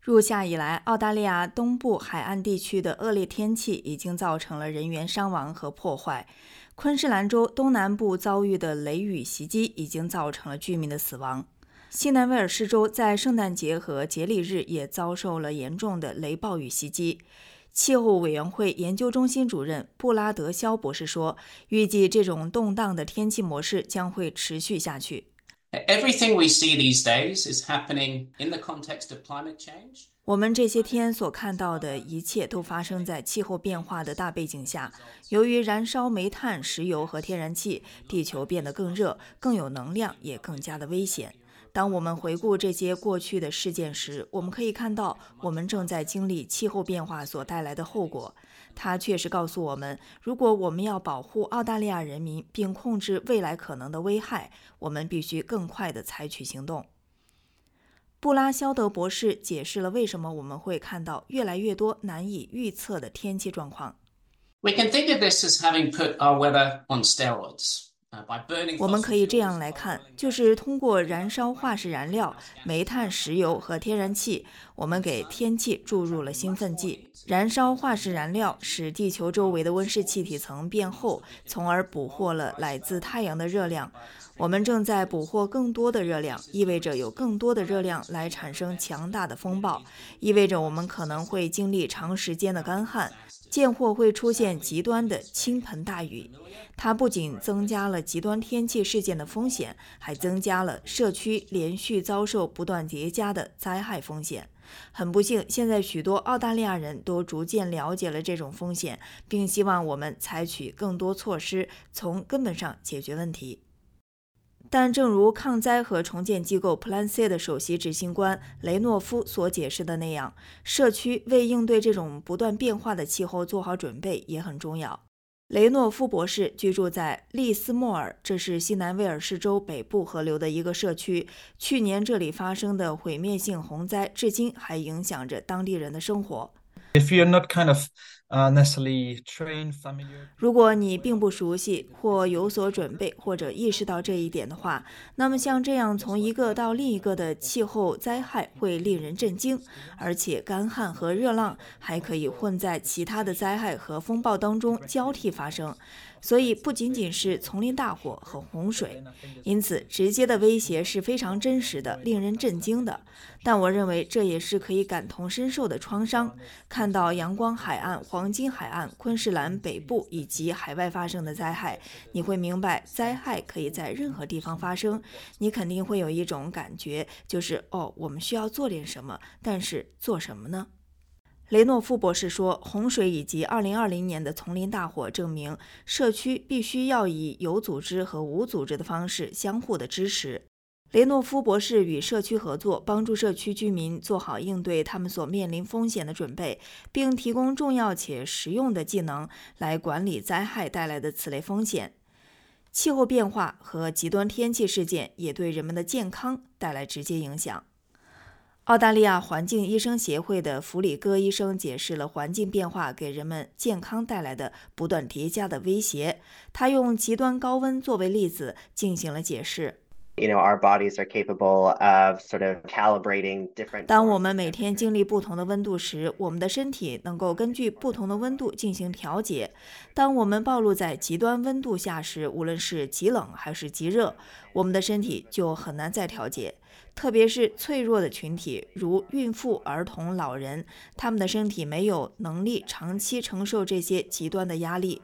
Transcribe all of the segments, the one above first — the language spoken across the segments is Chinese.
入夏以来，澳大利亚东部海岸地区的恶劣天气已经造成了人员伤亡和破坏。昆士兰州东南部遭遇的雷雨袭击已经造成了居民的死亡。西南威尔士州在圣诞节和节礼日也遭受了严重的雷暴雨袭击。气候委员会研究中心主任布拉德肖博士说：“预计这种动荡的天气模式将会持续下去。” Everything we see these days is happening in the context of climate change. 我们这些天所看到的一切都发生在气候变化的大背景下。由于燃烧煤炭、石油和天然气，地球变得更热、更有能量，也更加的危险。当我们回顾这些过去的事件时，我们可以看到，我们正在经历气候变化所带来的后果。它确实告诉我们，如果我们要保护澳大利亚人民并控制未来可能的危害，我们必须更快地采取行动。布拉肖德博士解释了为什么我们会看到越来越多难以预测的天气状况。We can think of this as having put our weather on steroids. 我们可以这样来看，就是通过燃烧化石燃料、煤炭、石油和天然气，我们给天气注入了兴奋剂。燃烧化石燃料使地球周围的温室气体层变厚，从而捕获了来自太阳的热量。我们正在捕获更多的热量，意味着有更多的热量来产生强大的风暴，意味着我们可能会经历长时间的干旱。见或会出现极端的倾盆大雨，它不仅增加了极端天气事件的风险，还增加了社区连续遭受不断叠加的灾害风险。很不幸，现在许多澳大利亚人都逐渐了解了这种风险，并希望我们采取更多措施，从根本上解决问题。但正如抗灾和重建机构 Plan C 的首席执行官雷诺夫所解释的那样，社区为应对这种不断变化的气候做好准备也很重要。雷诺夫博士居住在利斯莫尔，这是西南威尔士州北部河流的一个社区。去年这里发生的毁灭性洪灾，至今还影响着当地人的生活。If you're not kind of 如果你并不熟悉或有所准备或者意识到这一点的话，那么像这样从一个到另一个的气候灾害会令人震惊，而且干旱和热浪还可以混在其他的灾害和风暴当中交替发生。所以不仅仅是丛林大火和洪水，因此直接的威胁是非常真实的、令人震惊的。但我认为这也是可以感同身受的创伤。看到阳光海岸、黄黄金海岸、昆士兰北部以及海外发生的灾害，你会明白灾害可以在任何地方发生。你肯定会有一种感觉，就是哦，我们需要做点什么，但是做什么呢？雷诺夫博士说：“洪水以及2020年的丛林大火证明，社区必须要以有组织和无组织的方式相互的支持。”雷诺夫博士与社区合作，帮助社区居民做好应对他们所面临风险的准备，并提供重要且实用的技能来管理灾害带来的此类风险。气候变化和极端天气事件也对人们的健康带来直接影响。澳大利亚环境医生协会的弗里戈医生解释了环境变化给人们健康带来的不断叠加的威胁。他用极端高温作为例子进行了解释。You know, our bodies are capable of sort of calibrating different. 当我们每天经历不同的温度时，我们的身体能够根据不同的温度进行调节。当我们暴露在极端温度下时，无论是极冷还是极热，我们的身体就很难再调节。特别是脆弱的群体，如孕妇、儿童、老人，他们的身体没有能力长期承受这些极端的压力。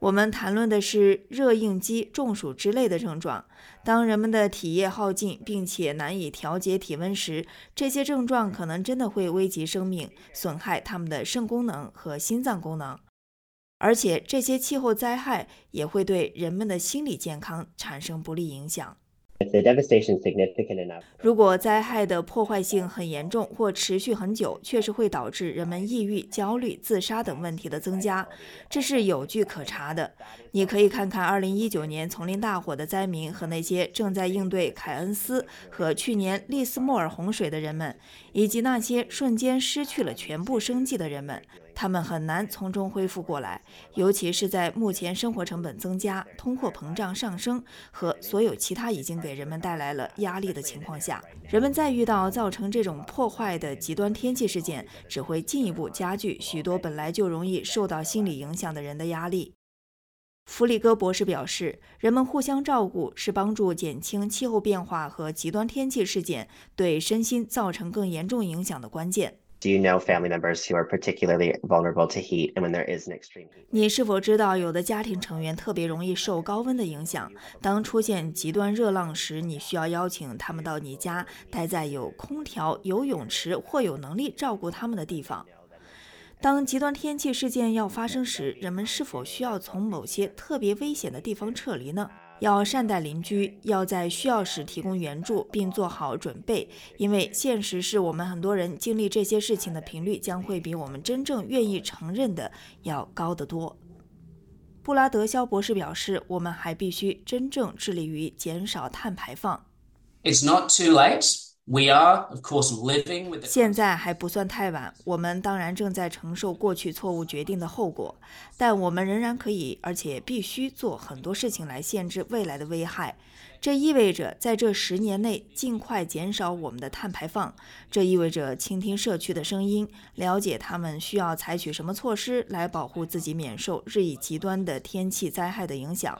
我们谈论的是热应激、中暑之类的症状。当人们的体液耗尽，并且难以调节体温时，这些症状可能真的会危及生命，损害他们的肾功能和心脏功能。而且，这些气候灾害也会对人们的心理健康产生不利影响。如果灾害的破坏性很严重或持续很久，确实会导致人们抑郁、焦虑、自杀等问题的增加，这是有据可查的。你可以看看2019年丛林大火的灾民和那些正在应对凯恩斯和去年利斯莫尔洪水的人们，以及那些瞬间失去了全部生计的人们。他们很难从中恢复过来，尤其是在目前生活成本增加、通货膨胀上升和所有其他已经给给人们带来了压力的情况下，人们再遇到造成这种破坏的极端天气事件，只会进一步加剧许多本来就容易受到心理影响的人的压力。弗里戈博士表示，人们互相照顾是帮助减轻气候变化和极端天气事件对身心造成更严重影响的关键。Do you know family members who are particularly vulnerable to heat and when there is an extreme heat? 你是否知道有的家庭成员特别容易受高温的影响？当出现极端热浪时，你需要邀请他们到你家，待在有空调、有泳池或有能力照顾他们的地方。当极端天气事件要发生时，人们是否需要从某些特别危险的地方撤离呢？要善待邻居，要在需要时提供援助，并做好准备，因为现实是我们很多人经历这些事情的频率将会比我们真正愿意承认的要高得多。布拉德肖博士表示，我们还必须真正致力于减少碳排放。It's not too late. We are, of course, living with 现在还不算太晚，我们当然正在承受过去错误决定的后果，但我们仍然可以，而且必须做很多事情来限制未来的危害。这意味着在这十年内尽快减少我们的碳排放，这意味着倾听社区的声音，了解他们需要采取什么措施来保护自己免受日益极端的天气灾害的影响。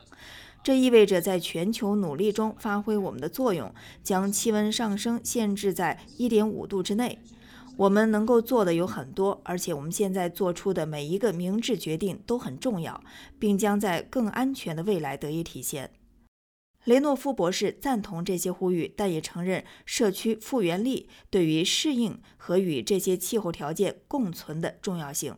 这意味着在全球努力中发挥我们的作用，将气温上升限制在1.5度之内。我们能够做的有很多，而且我们现在做出的每一个明智决定都很重要，并将在更安全的未来得以体现。雷诺夫博士赞同这些呼吁，但也承认社区复原力对于适应和与这些气候条件共存的重要性。